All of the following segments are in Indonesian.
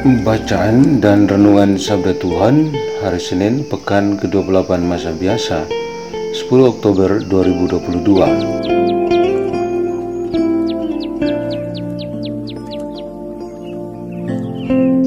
Bacaan dan Renungan Sabda Tuhan Hari Senin Pekan ke-28 Masa Biasa 10 Oktober 2022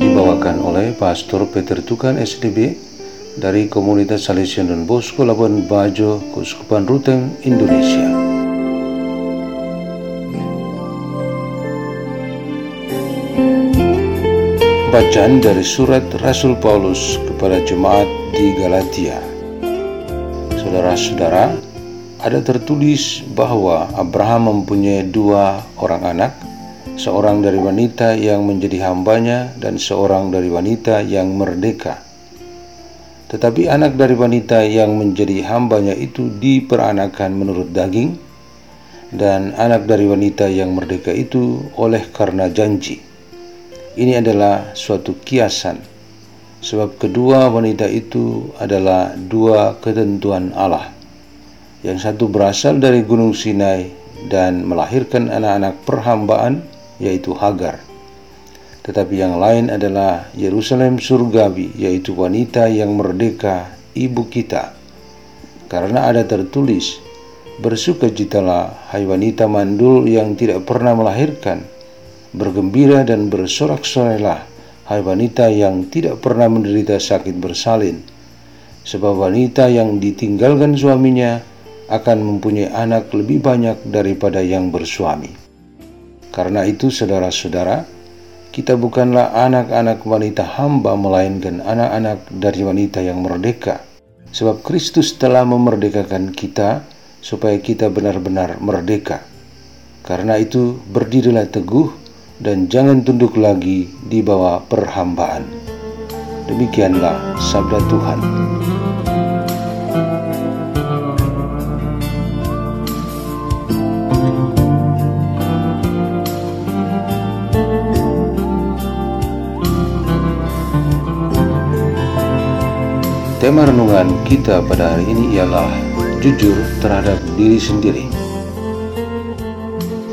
Dibawakan oleh Pastor Peter Tukan SDB dari Komunitas Salesian dan Bosco Labuan Bajo, Kuskupan Ruteng, Indonesia. Bacaan dari surat Rasul Paulus kepada jemaat di Galatia. Saudara-saudara, ada tertulis bahwa Abraham mempunyai dua orang anak, seorang dari wanita yang menjadi hambanya dan seorang dari wanita yang merdeka. Tetapi anak dari wanita yang menjadi hambanya itu diperanakan menurut daging, dan anak dari wanita yang merdeka itu oleh karena janji. Ini adalah suatu kiasan, sebab kedua wanita itu adalah dua ketentuan Allah. Yang satu berasal dari Gunung Sinai dan melahirkan anak-anak perhambaan, yaitu Hagar. Tetapi yang lain adalah Yerusalem surgawi, yaitu wanita yang merdeka, ibu kita. Karena ada tertulis, Bersukacitalah, hai wanita mandul yang tidak pernah melahirkan, bergembira dan bersorak-sorailah, hai wanita yang tidak pernah menderita sakit bersalin. Sebab wanita yang ditinggalkan suaminya akan mempunyai anak lebih banyak daripada yang bersuami. Karena itu saudara-saudara, kita bukanlah anak-anak wanita hamba melainkan anak-anak dari wanita yang merdeka. Sebab Kristus telah memerdekakan kita supaya kita benar-benar merdeka. Karena itu berdirilah teguh dan jangan tunduk lagi di bawah perhambaan. Demikianlah sabda Tuhan. Tema renungan kita pada hari ini ialah jujur terhadap diri sendiri.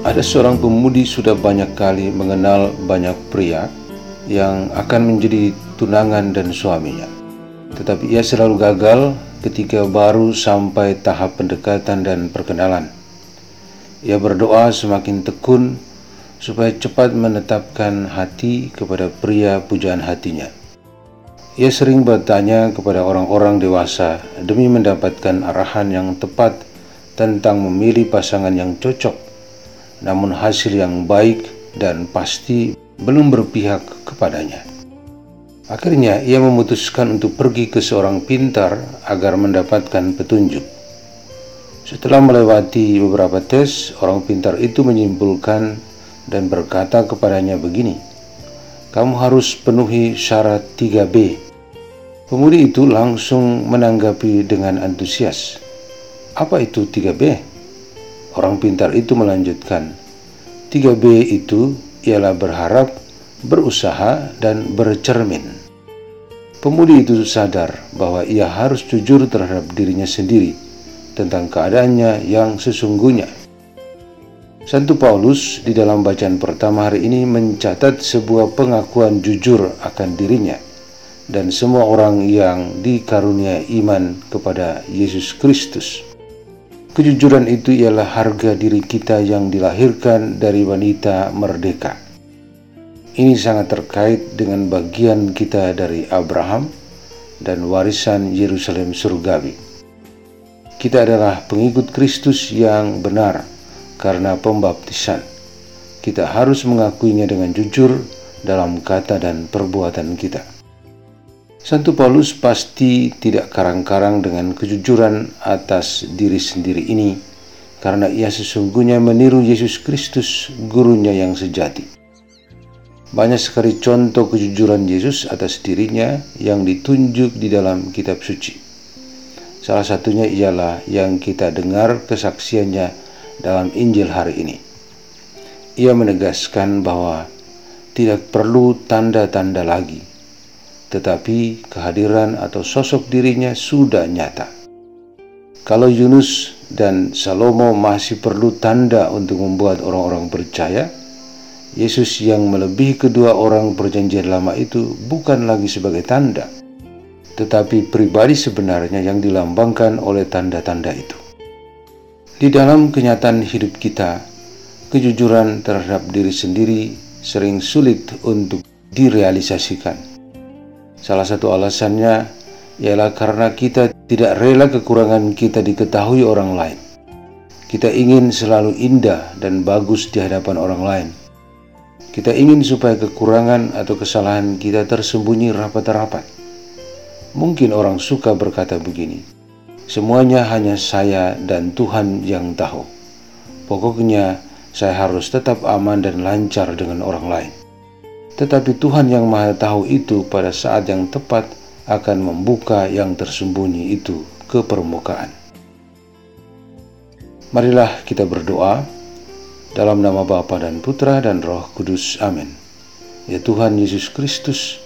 Ada seorang pemudi sudah banyak kali mengenal banyak pria yang akan menjadi tunangan dan suaminya. Tetapi ia selalu gagal ketika baru sampai tahap pendekatan dan perkenalan. Ia berdoa semakin tekun supaya cepat menetapkan hati kepada pria pujaan hatinya. Ia sering bertanya kepada orang-orang dewasa demi mendapatkan arahan yang tepat tentang memilih pasangan yang cocok namun hasil yang baik dan pasti belum berpihak kepadanya. Akhirnya ia memutuskan untuk pergi ke seorang pintar agar mendapatkan petunjuk. Setelah melewati beberapa tes, orang pintar itu menyimpulkan dan berkata kepadanya begini, kamu harus penuhi syarat 3B. Pemudi itu langsung menanggapi dengan antusias. Apa itu 3B? Orang pintar itu melanjutkan, 3B itu ialah berharap, berusaha, dan bercermin. Pemudi itu sadar bahwa ia harus jujur terhadap dirinya sendiri tentang keadaannya yang sesungguhnya. Santo Paulus di dalam bacaan pertama hari ini mencatat sebuah pengakuan jujur akan dirinya dan semua orang yang dikarunia iman kepada Yesus Kristus. Kejujuran itu ialah harga diri kita yang dilahirkan dari wanita merdeka. Ini sangat terkait dengan bagian kita dari Abraham dan warisan Yerusalem surgawi. Kita adalah pengikut Kristus yang benar karena pembaptisan. Kita harus mengakuinya dengan jujur dalam kata dan perbuatan kita. Santo Paulus pasti tidak karang-karang dengan kejujuran atas diri sendiri ini karena ia sesungguhnya meniru Yesus Kristus, gurunya yang sejati. Banyak sekali contoh kejujuran Yesus atas dirinya yang ditunjuk di dalam kitab suci. Salah satunya ialah yang kita dengar kesaksiannya dalam Injil hari ini. Ia menegaskan bahwa tidak perlu tanda-tanda lagi, tetapi kehadiran atau sosok dirinya sudah nyata. Kalau Yunus dan Salomo masih perlu tanda untuk membuat orang-orang percaya, Yesus yang melebihi kedua orang perjanjian lama itu bukan lagi sebagai tanda, tetapi pribadi sebenarnya yang dilambangkan oleh tanda-tanda itu. Di dalam kenyataan hidup kita, kejujuran terhadap diri sendiri sering sulit untuk direalisasikan Salah satu alasannya ialah karena kita tidak rela kekurangan kita diketahui orang lain. Kita ingin selalu indah dan bagus di hadapan orang lain. Kita ingin supaya kekurangan atau kesalahan kita tersembunyi rapat-rapat. Mungkin orang suka berkata begini, semuanya hanya saya dan Tuhan yang tahu. Pokoknya saya harus tetap aman dan lancar dengan orang lain. Tetapi Tuhan yang Maha Tahu itu pada saat yang tepat akan membuka yang tersembunyi itu ke permukaan. Marilah kita berdoa dalam nama Bapa dan Putra dan Roh Kudus. Amin. Ya Tuhan Yesus Kristus,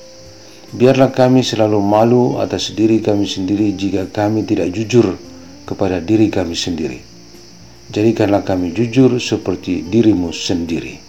biarlah kami selalu malu atas diri kami sendiri jika kami tidak jujur kepada diri kami sendiri. Jadikanlah kami jujur seperti dirimu sendiri.